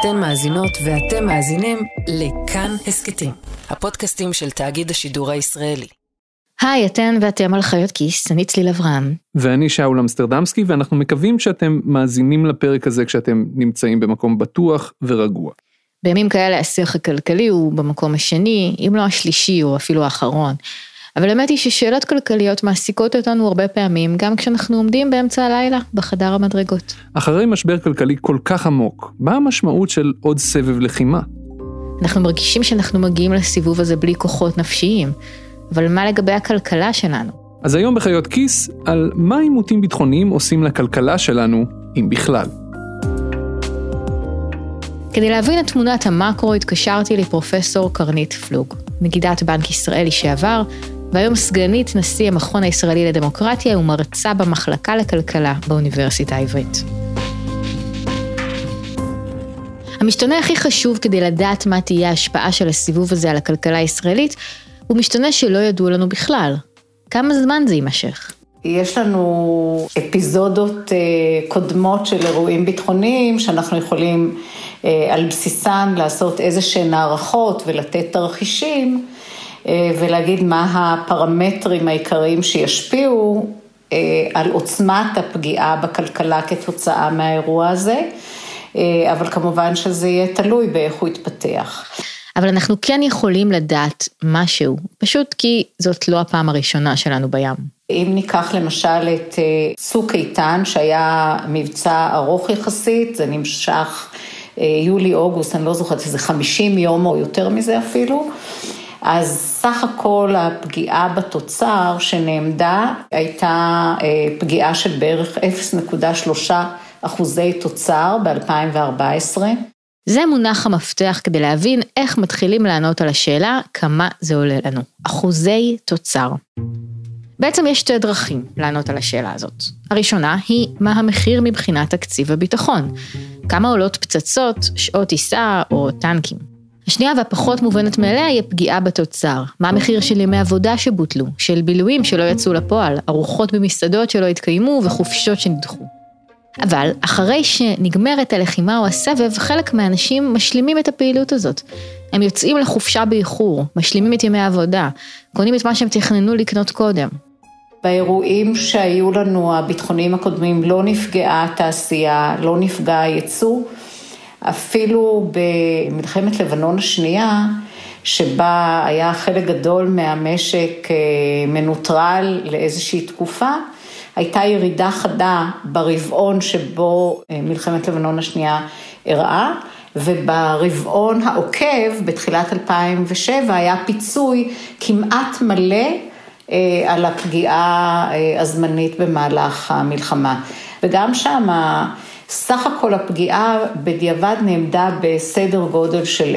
אתן מאזינות ואתם מאזינים לכאן הסכתים, הפודקאסטים של תאגיד השידור הישראלי. היי, אתן ואתם על חיות כיס, אני צליל אברהם. ואני שאול אמסטרדמסקי, ואנחנו מקווים שאתם מאזינים לפרק הזה כשאתם נמצאים במקום בטוח ורגוע. בימים כאלה השיח הכלכלי הוא במקום השני, אם לא השלישי או אפילו האחרון. אבל האמת היא ששאלות כלכליות מעסיקות אותנו הרבה פעמים, גם כשאנחנו עומדים באמצע הלילה בחדר המדרגות. אחרי משבר כלכלי כל כך עמוק, מה המשמעות של עוד סבב לחימה? אנחנו מרגישים שאנחנו מגיעים לסיבוב הזה בלי כוחות נפשיים, אבל מה לגבי הכלכלה שלנו? אז היום בחיות כיס, על מה עימותים ביטחוניים עושים לכלכלה שלנו, אם בכלל. כדי להבין את תמונת המקרו התקשרתי לפרופסור קרנית פלוג, נגידת בנק ישראל לשעבר, והיום סגנית נשיא המכון הישראלי לדמוקרטיה ומרצה במחלקה לכלכלה באוניברסיטה העברית. המשתנה הכי חשוב כדי לדעת מה תהיה ההשפעה של הסיבוב הזה על הכלכלה הישראלית, הוא משתנה שלא ידעו לנו בכלל. כמה זמן זה יימשך? יש לנו אפיזודות אה, קודמות של אירועים ביטחוניים שאנחנו יכולים אה, על בסיסן לעשות איזה שהן הערכות ולתת תרחישים. אה, ולהגיד מה הפרמטרים העיקריים שישפיעו אה, על עוצמת הפגיעה בכלכלה כתוצאה מהאירוע הזה, אה, אבל כמובן שזה יהיה תלוי באיך הוא יתפתח. אבל אנחנו כן יכולים לדעת משהו, פשוט כי זאת לא הפעם הראשונה שלנו בים. אם ניקח למשל את צוק איתן, שהיה מבצע ארוך יחסית, זה נמשך יולי-אוגוסט, אני לא זוכרת, איזה 50 יום או יותר מזה אפילו. אז סך הכל הפגיעה בתוצר שנעמדה הייתה אה, פגיעה של בערך 0.3 אחוזי תוצר ב-2014. זה מונח המפתח כדי להבין איך מתחילים לענות על השאלה כמה זה עולה לנו. אחוזי תוצר. בעצם יש שתי דרכים לענות על השאלה הזאת. הראשונה היא מה המחיר מבחינת תקציב הביטחון. כמה עולות פצצות, שעות טיסה או טנקים. השנייה והפחות מובנת מאליה היא הפגיעה בתוצר. מה המחיר של ימי עבודה שבוטלו, של בילויים שלא יצאו לפועל, ארוחות במסעדות שלא התקיימו וחופשות שנדחו. אבל אחרי שנגמרת הלחימה או הסבב, חלק מהאנשים משלימים את הפעילות הזאת. הם יוצאים לחופשה באיחור, משלימים את ימי העבודה, קונים את מה שהם תכננו לקנות קודם. באירועים שהיו לנו, הביטחוניים הקודמים, לא נפגעה התעשייה, לא נפגע הייצוא. אפילו במלחמת לבנון השנייה, שבה היה חלק גדול מהמשק אה, מנוטרל לאיזושהי תקופה, הייתה ירידה חדה ברבעון שבו אה, מלחמת לבנון השנייה אירעה, וברבעון העוקב, בתחילת 2007, היה פיצוי כמעט מלא אה, על הפגיעה הזמנית במהלך המלחמה. וגם שם סך הכל הפגיעה בדיעבד נעמדה בסדר גודל של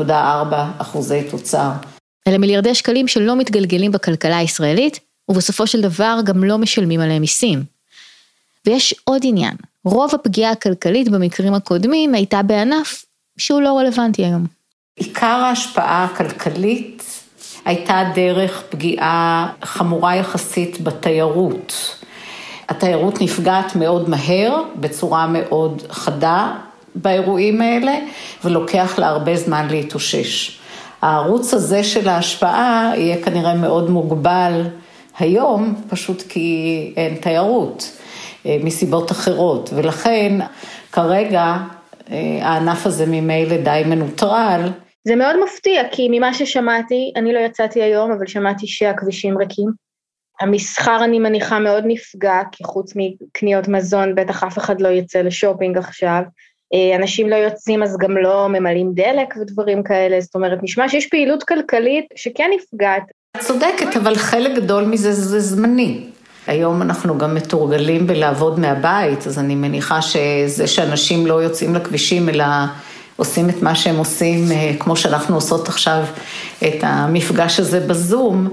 0.3-0.4 אחוזי תוצר. אלה מיליארדי שקלים שלא מתגלגלים בכלכלה הישראלית, ובסופו של דבר גם לא משלמים עליהם מיסים. ויש עוד עניין, רוב הפגיעה הכלכלית במקרים הקודמים הייתה בענף שהוא לא רלוונטי היום. עיקר ההשפעה הכלכלית הייתה דרך פגיעה חמורה יחסית בתיירות. התיירות נפגעת מאוד מהר, בצורה מאוד חדה באירועים האלה, ולוקח לה הרבה זמן להתאושש. הערוץ הזה של ההשפעה יהיה כנראה מאוד מוגבל היום, פשוט כי אין תיירות, אה, מסיבות אחרות, ולכן כרגע אה, הענף הזה ממילא די מנוטרל. זה מאוד מפתיע, כי ממה ששמעתי, אני לא יצאתי היום, אבל שמעתי שהכבישים ריקים. המסחר אני מניחה מאוד נפגע, כי חוץ מקניות מזון בטח אף אחד לא יצא לשופינג עכשיו. אה, אנשים לא יוצאים אז גם לא ממלאים דלק ודברים כאלה, זאת אומרת, נשמע שיש פעילות כלכלית שכן נפגעת. את צודקת, אבל חלק גדול מזה זה זמני. היום אנחנו גם מתורגלים בלעבוד מהבית, אז אני מניחה שזה שאנשים לא יוצאים לכבישים אלא עושים את מה שהם עושים, אה, כמו שאנחנו עושות עכשיו את המפגש הזה בזום,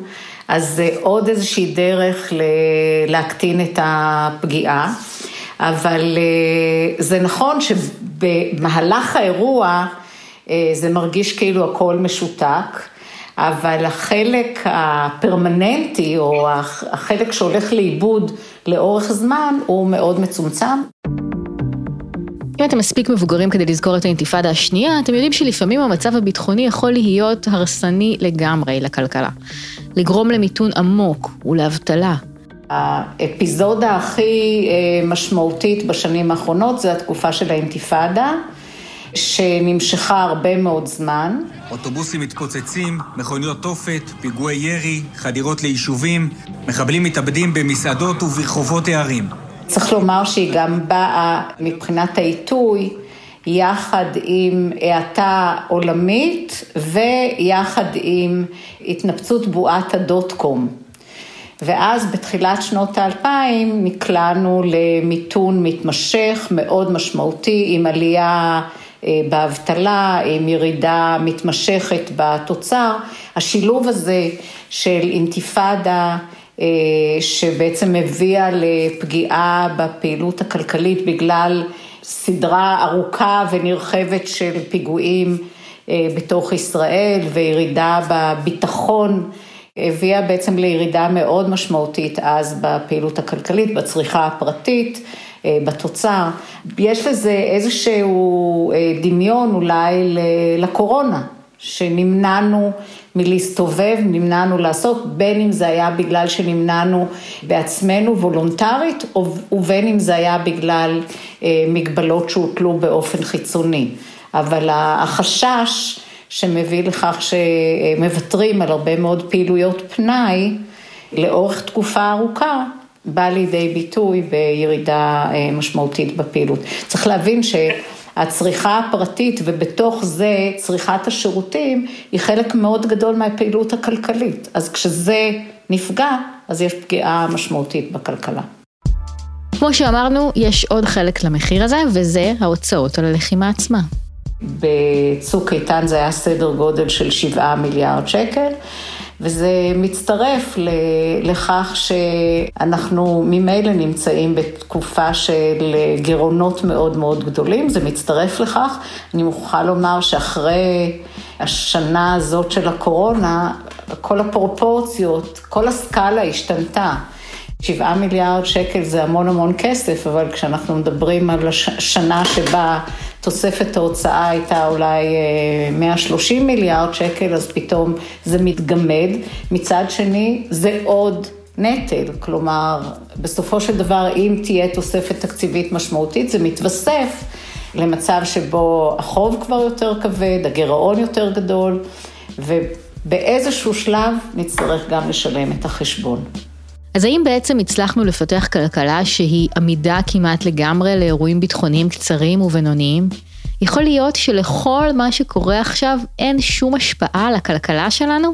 אז זה עוד איזושהי דרך להקטין את הפגיעה, אבל אה, זה נכון שבמהלך האירוע אה, זה מרגיש כאילו הכל משותק, אבל החלק הפרמננטי או החלק שהולך לאיבוד לאורך זמן הוא מאוד מצומצם. אם אתם מספיק מבוגרים כדי לזכור את האינתיפאדה השנייה, אתם יודעים שלפעמים המצב הביטחוני יכול להיות הרסני לגמרי לכלכלה. לגרום למיתון עמוק ולאבטלה. האפיזודה הכי אה, משמעותית בשנים האחרונות זה התקופה של האינתיפאדה. שנמשכה הרבה מאוד זמן. אוטובוסים מתפוצצים, מכוניות תופת, פיגועי ירי, חדירות ליישובים, מחבלים מתאבדים במסעדות וברחובות הערים. צריך לומר שהיא גם באה מבחינת העיתוי, יחד עם האטה עולמית ויחד עם התנפצות בועת הדוט קום. ואז בתחילת שנות האלפיים נקלענו למיתון מתמשך מאוד משמעותי עם עלייה אה, באבטלה, עם ירידה מתמשכת בתוצר. השילוב הזה של אינתיפאדה שבעצם הביאה לפגיעה בפעילות הכלכלית בגלל סדרה ארוכה ונרחבת של פיגועים אה, בתוך ישראל וירידה בביטחון, הביאה בעצם לירידה מאוד משמעותית אז בפעילות הכלכלית, בצריכה הפרטית. אה, בתוצר. יש לזה איזשהו אה, דמיון אולי לקורונה, שנמנענו מלהסתובב, נמנענו לעשות, בין אם זה היה בגלל שנמנענו בעצמנו וולונטרית, ובין אם זה היה בגלל אה, מגבלות שהוטלו באופן חיצוני. אבל החשש שמביא לכך שמוותרים על הרבה מאוד פעילויות פנאי לאורך תקופה ארוכה, בא לידי ביטוי בירידה אה, משמעותית בפעילות. צריך להבין שהצריכה הפרטית ובתוך זה צריכת השירותים היא חלק מאוד גדול מהפעילות הכלכלית. אז כשזה נפגע, אז יש פגיעה משמעותית בכלכלה. כמו שאמרנו, יש עוד חלק למחיר הזה, וזה ההוצאות על הלחימה עצמה. בצוק איתן זה היה סדר גודל של 7 מיליארד שקל. וזה מצטרף לכך שאנחנו ממילא נמצאים בתקופה של גירעונות מאוד מאוד גדולים, זה מצטרף לכך. אני מוכרחה לומר שאחרי השנה הזאת של הקורונה, כל הפרופורציות, כל הסקאלה השתנתה. שבעה מיליארד שקל זה המון המון כסף, אבל כשאנחנו מדברים על השנה שבה תוספת ההוצאה הייתה אולי 130 אה, מיליארד שקל, אז פתאום זה מתגמד. מצד שני, זה עוד נטל, כלומר, בסופו של דבר, אם תהיה תוספת תקציבית משמעותית, זה מתווסף למצב שבו החוב כבר יותר כבד, הגירעון יותר גדול, ובאיזשהו שלב נצטרך גם לשלם את החשבון. אז האם בעצם הצלחנו לפתח כלכלה שהיא עמידה כמעט לגמרי לאירועים ביטחוניים קצרים ובינוניים? יכול להיות שלכל מה שקורה עכשיו אין שום השפעה על הכלכלה שלנו?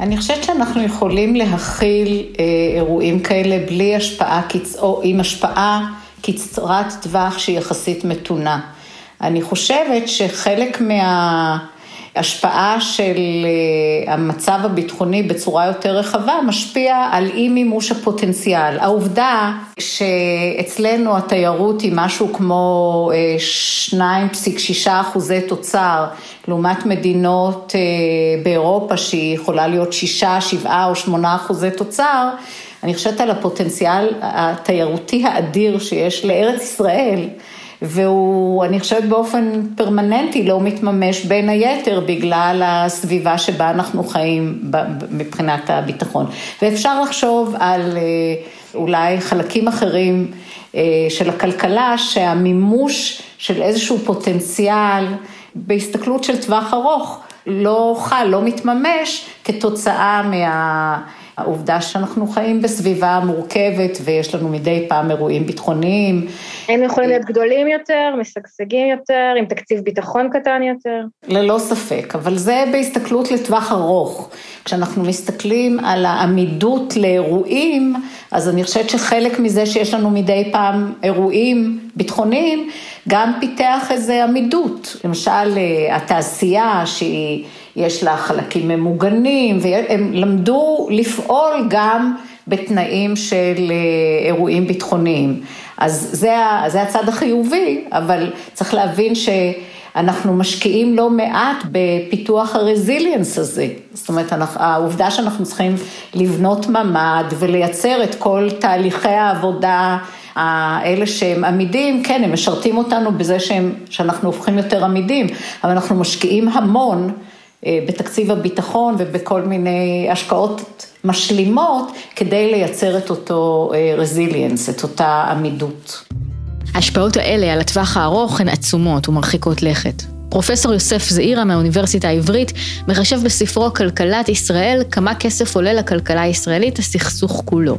אני חושבת שאנחנו יכולים להכיל אה, אירועים כאלה בלי השפעה, קצ... או עם השפעה קצרת טווח שהיא יחסית מתונה. אני חושבת שחלק מה... השפעה של אה, המצב הביטחוני בצורה יותר רחבה משפיע על אי מימוש הפוטנציאל. העובדה שאצלנו התיירות היא משהו כמו 2.6 אה, אחוזי תוצר, לעומת מדינות אה, באירופה שהיא יכולה להיות 6, 7 או 8 אחוזי תוצר, אני חושבת על הפוטנציאל התיירותי האדיר שיש לארץ ישראל. והוא, אני חושבת באופן פרמננטי לא מתממש בין היתר בגלל הסביבה שבה אנחנו חיים מבחינת הביטחון. ואפשר לחשוב על אה, אולי חלקים אחרים אה, של הכלכלה שהמימוש של איזשהו פוטנציאל בהסתכלות של טווח ארוך לא חל, לא מתממש כתוצאה מה... העובדה שאנחנו חיים בסביבה מורכבת ויש לנו מדי פעם אירועים ביטחוניים. הם יכולים להיות גדולים יותר, משגשגים יותר, עם תקציב ביטחון קטן יותר. ללא ספק, אבל זה בהסתכלות לטווח ארוך. כשאנחנו מסתכלים על העמידות לאירועים, אז אני חושבת שחלק מזה שיש לנו מדי פעם אירועים ביטחוניים, גם פיתח איזו עמידות. למשל, אה, התעשייה שהיא... יש לה חלקים ממוגנים, והם למדו לפעול גם בתנאים של אה, אירועים ביטחוניים. אז זה, זה הצד החיובי, אבל צריך להבין שאנחנו משקיעים לא מעט בפיתוח הרזיליאנס הזה. זאת אומרת, העובדה שאנחנו צריכים לבנות ממ"ד ולייצר את כל תהליכי העבודה האלה שהם עמידים, כן, הם משרתים אותנו בזה שהם, שאנחנו הופכים יותר עמידים, אבל אנחנו משקיעים המון אה, בתקציב הביטחון ובכל מיני השקעות משלימות כדי לייצר את אותו רזיליאנס, את אותה עמידות. ההשפעות האלה על הטווח הארוך הן עצומות ומרחיקות לכת. פרופסור יוסף זעירה מהאוניברסיטה העברית מחשב בספרו כלכלת ישראל כמה כסף עולה לכלכלה הישראלית הסכסוך כולו.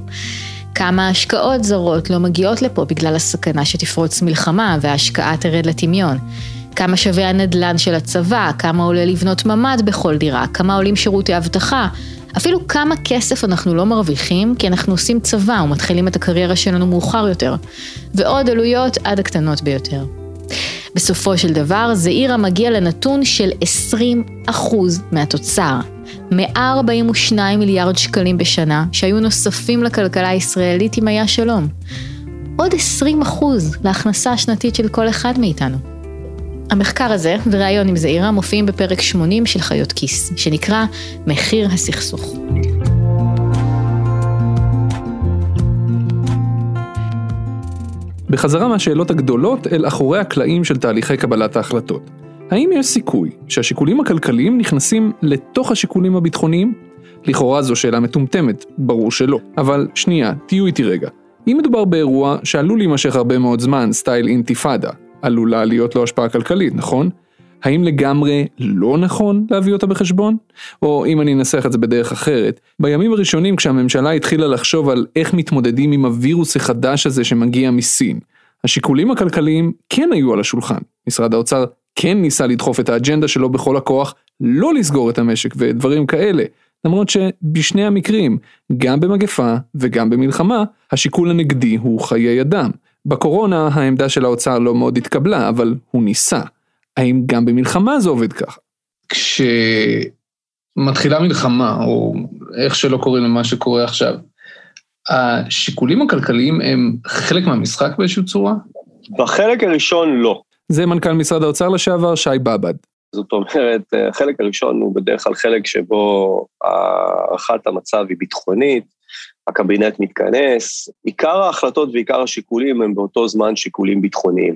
כמה השקעות זרות לא מגיעות לפה בגלל הסכנה שתפרוץ מלחמה וההשקעה תרד לטמיון. כמה שווה הנדל"ן של הצבא, כמה עולה לבנות ממ"ד בכל דירה, כמה עולים שירותי אבטחה, אפילו כמה כסף אנחנו לא מרוויחים כי אנחנו עושים צבא ומתחילים את הקריירה שלנו מאוחר יותר. ועוד עלויות עד הקטנות ביותר. בסופו של דבר, זעירה מגיע לנתון של 20% מהתוצר. 142 מיליארד שקלים בשנה, שהיו נוספים לכלכלה הישראלית אם היה שלום. עוד 20% להכנסה השנתית של כל אחד מאיתנו. המחקר הזה וראיון עם זעירה מופיעים בפרק 80 של חיות כיס, שנקרא מחיר הסכסוך. בחזרה מהשאלות הגדולות אל אחורי הקלעים של תהליכי קבלת ההחלטות. האם יש סיכוי שהשיקולים הכלכליים נכנסים לתוך השיקולים הביטחוניים? לכאורה זו שאלה מטומטמת, ברור שלא. אבל שנייה, תהיו איתי רגע. אם מדובר באירוע שעלול להימשך הרבה מאוד זמן, סטייל אינתיפאדה, עלולה להיות לו השפעה כלכלית, נכון? האם לגמרי לא נכון להביא אותה בחשבון? או אם אני אנסח את זה בדרך אחרת, בימים הראשונים כשהממשלה התחילה לחשוב על איך מתמודדים עם הווירוס החדש הזה שמגיע מסין, השיקולים הכלכליים כן היו על השולחן. משרד האוצר כן ניסה לדחוף את האג'נדה שלו בכל הכוח, לא לסגור את המשק ודברים כאלה. למרות שבשני המקרים, גם במגפה וגם במלחמה, השיקול הנגדי הוא חיי אדם. בקורונה העמדה של האוצר לא מאוד התקבלה, אבל הוא ניסה. האם גם במלחמה זה עובד ככה? כשמתחילה מלחמה, או איך שלא קוראים למה שקורה עכשיו, השיקולים הכלכליים הם חלק מהמשחק באיזושהי צורה? בחלק הראשון לא. זה מנכ"ל משרד האוצר לשעבר, שי באב"ד. זאת אומרת, החלק הראשון הוא בדרך כלל חלק שבו הערכת המצב היא ביטחונית, הקבינט מתכנס, עיקר ההחלטות ועיקר השיקולים הם באותו זמן שיקולים ביטחוניים.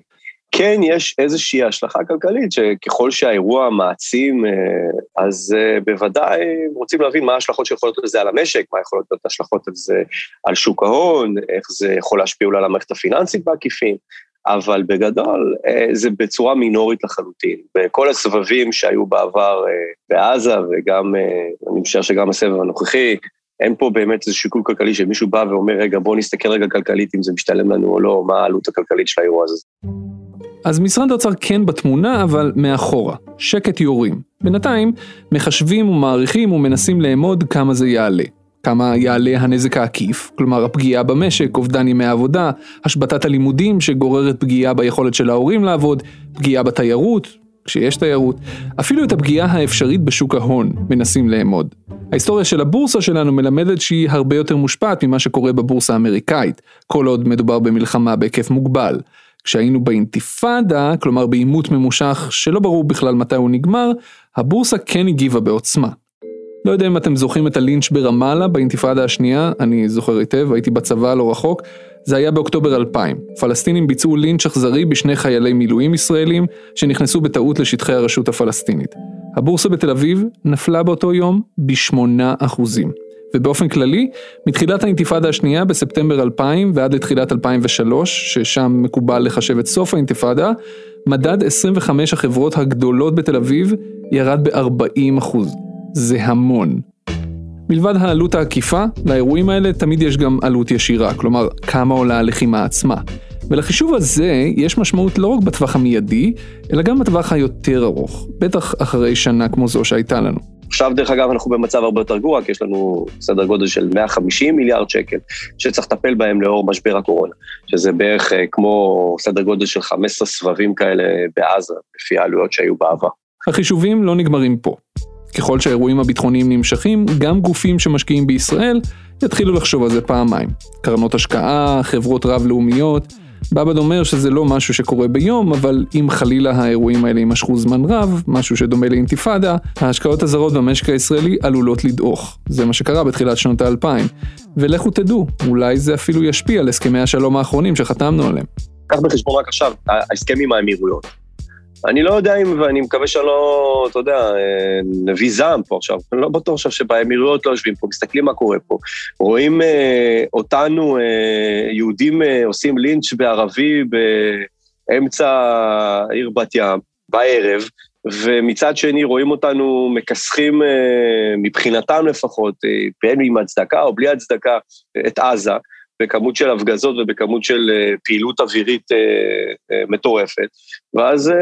כן יש איזושהי השלכה כלכלית שככל שהאירוע מעצים, אה, אז אה, בוודאי רוצים להבין מה ההשלכות שיכולות לזה על המשק, מה יכולות להיות השלכות על זה על שוק ההון, איך זה יכול להשפיע אולי על המערכת הפיננסית בעקיפין, אבל בגדול אה, זה בצורה מינורית לחלוטין. בכל הסבבים שהיו בעבר בעזה וגם, אני משער שגם הסבב הנוכחי, אין פה באמת איזה שיקול כלכלי שמישהו בא ואומר, רגע, בואו נסתכל רגע כלכלית אם זה משתלם לנו או לא, מה העלות הכלכלית של האירוע הזה. אז משרד האוצר כן בתמונה, אבל מאחורה. שקט יורים. בינתיים, מחשבים ומעריכים ומנסים לאמוד כמה זה יעלה. כמה יעלה הנזק העקיף, כלומר הפגיעה במשק, אובדן ימי העבודה, השבתת הלימודים שגוררת פגיעה ביכולת של ההורים לעבוד, פגיעה בתיירות, כשיש תיירות, אפילו את הפגיעה האפשרית בשוק ההון מנסים לאמוד. ההיסטוריה של הבורסה שלנו מלמדת שהיא הרבה יותר מושפעת ממה שקורה בבורסה האמריקאית, כל עוד מדובר במלחמה בהיקף מוגבל. כשהיינו באינתיפאדה, כלומר בעימות ממושך שלא ברור בכלל מתי הוא נגמר, הבורסה כן הגיבה בעוצמה. לא יודע אם אתם זוכרים את הלינץ' ברמאללה באינתיפאדה השנייה, אני זוכר היטב, הייתי בצבא לא רחוק, זה היה באוקטובר 2000. פלסטינים ביצעו לינץ' אכזרי בשני חיילי מילואים ישראלים שנכנסו בטעות לשטחי הרשות הפלסטינית. הבורסה בתל אביב נפלה באותו יום ב-8%. ובאופן כללי, מתחילת האינתיפאדה השנייה בספטמבר 2000 ועד לתחילת 2003, ששם מקובל לחשב את סוף האינתיפאדה, מדד 25 החברות הגדולות בתל אביב ירד ב-40%. זה המון. מלבד העלות העקיפה, לאירועים האלה תמיד יש גם עלות ישירה, כלומר, כמה עולה הלחימה עצמה. ולחישוב הזה יש משמעות לא רק בטווח המיידי, אלא גם בטווח היותר ארוך, בטח אחרי שנה כמו זו שהייתה לנו. עכשיו, דרך אגב, אנחנו במצב הרבה יותר גרוע, כי יש לנו סדר גודל של 150 מיליארד שקל, שצריך לטפל בהם לאור משבר הקורונה, שזה בערך אה, כמו סדר גודל של 15 סבבים כאלה בעזה, לפי העלויות שהיו בעבר. החישובים לא נגמרים פה. ככל שהאירועים הביטחוניים נמשכים, גם גופים שמשקיעים בישראל יתחילו לחשוב על זה פעמיים. קרנות השקעה, חברות רב-לאומיות, בבד אומר שזה לא משהו שקורה ביום, אבל אם חלילה האירועים האלה יימשכו זמן רב, משהו שדומה לאינתיפאדה, ההשקעות הזרות במשק הישראלי עלולות לדעוך. זה מה שקרה בתחילת שנות האלפיים. ולכו תדעו, אולי זה אפילו ישפיע על הסכמי השלום האחרונים שחתמנו עליהם. קח בחשבון רק עכשיו, ההסכם עם האמירויות. אני לא יודע אם, ואני מקווה שאני לא, אתה יודע, אה, נביא זעם פה עכשיו, אני לא בטוח עכשיו שבאמירויות לא יושבים פה, מסתכלים מה קורה פה. רואים אה, אותנו, אה, יהודים אה, עושים לינץ' בערבי באמצע עיר בת ים, בערב, ומצד שני רואים אותנו מכסחים, אה, מבחינתם לפחות, אה, בין עם הצדקה או בלי הצדקה, את עזה. בכמות של הפגזות ובכמות של אה, פעילות אווירית אה, אה, מטורפת, ואז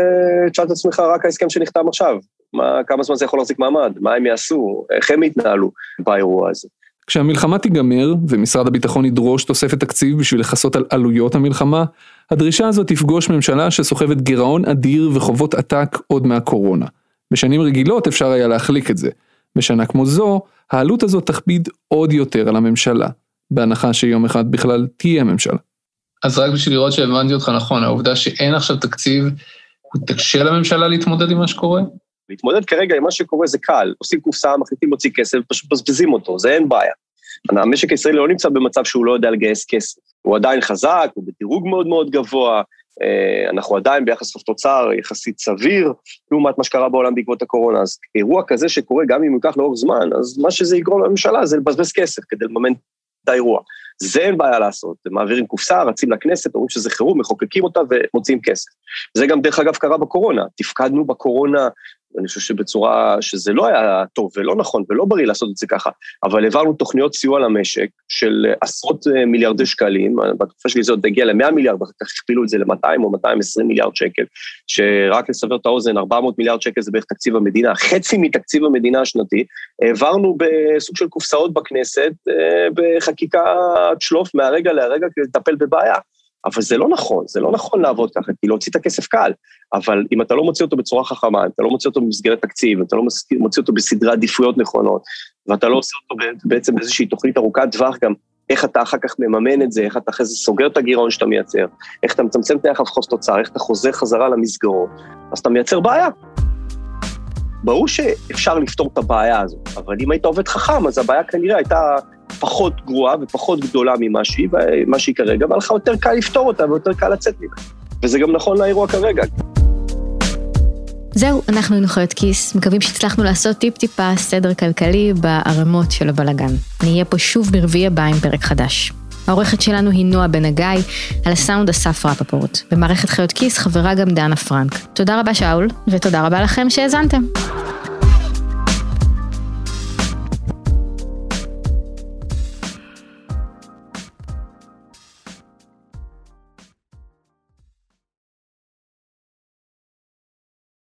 תשאל את עצמך רק ההסכם שנחתם עכשיו, מה, כמה זמן זה יכול להחזיק מעמד, מה הם יעשו, איך הם יתנהלו באירוע הזה. כשהמלחמה תיגמר ומשרד הביטחון ידרוש תוספת תקציב בשביל לכסות על עלויות המלחמה, הדרישה הזאת תפגוש ממשלה שסוחבת גירעון אדיר וחובות עתק עוד מהקורונה. בשנים רגילות אפשר היה להחליק את זה. בשנה כמו זו, העלות הזאת תכביד עוד יותר על הממשלה. בהנחה שיום אחד בכלל תהיה ממשלה. אז רק בשביל לראות שהבנתי אותך נכון, העובדה שאין עכשיו תקציב, הוא תקשה לממשלה להתמודד עם מה שקורה? להתמודד כרגע עם מה שקורה זה קל, עושים קופסה, מחליטים להוציא כסף, פשוט מבזבזים אותו, זה אין בעיה. המשק הישראלי לא נמצא במצב שהוא לא יודע לגייס כסף. הוא עדיין חזק, הוא בדירוג מאוד מאוד גבוה, אה, אנחנו עדיין ביחס חוב תוצר יחסית סביר, לעומת מה שקרה בעולם בעקבות הקורונה. אז אירוע כזה שקורה, גם אם הוא ייקח לאורך זמן, אז מה שזה יגרום לממשלה זה לבזבז כסף כדי לממן את האירוע. זה אין בעיה לעשות, הם מעבירים קופסה, רצים לכנסת, אומרים שזה חירום, מחוקקים אותה ומוציאים כסף. זה גם דרך אגב קרה בקורונה, תפקדנו בקורונה ואני חושב שבצורה שזה לא היה טוב ולא נכון ולא בריא לעשות את זה ככה, אבל העברנו תוכניות סיוע למשק של עשרות אה, מיליארדי שקלים, בתקופה שלי זה עוד הגיע ל-100 מיליארד, ואחר כך הכפילו את זה ל-200 או 220 מיליארד שקל, שרק לסבר את האוזן, 400 מיליארד שקל זה בערך תקציב המדינה, חצי מתקציב המדינה השנתי, העברנו בסוג של קופסאות בכנסת, אה, בחקיקת שלוף מהרגע להרגע כדי לטפל בבעיה. אבל זה לא נכון, זה לא נכון לעבוד ככה, כי להוציא את הכסף קל, אבל אם אתה לא מוציא אותו בצורה חכמה, אם אתה לא מוציא אותו במסגרת תקציב, אם אתה לא מוציא אותו בסדרי עדיפויות נכונות, ואתה לא עושה אותו בעצם באיזושהי תוכנית ארוכת טווח גם, איך אתה אחר כך מממן את זה, איך אתה אחרי זה סוגר את הגירעון שאתה מייצר, איך אתה מצמצם את היחס חוב תוצר, איך אתה חוזר חזרה למסגרות, אז אתה מייצר בעיה. ברור שאפשר לפתור את הבעיה הזאת, אבל אם היית עובד חכם, אז הבעיה כנראה הייתה פחות גרועה ופחות גדולה ממה שהיא, ממה שהיא כרגע, והיה לך יותר קל לפתור אותה ויותר קל לצאת ממנה. וזה גם נכון לאירוע כרגע. זהו, אנחנו היינו חיות כיס, מקווים שהצלחנו לעשות טיפ-טיפה סדר כלכלי בערמות של הבלגן. נהיה פה שוב ברביעי הבא עם פרק חדש. העורכת שלנו היא נועה בן הגיא, על הסאונד אסף רפפורט. במערכת חיות כיס חברה גם דנה פרנק. תודה רבה שאול, ותודה רבה לכם שהאזנתם.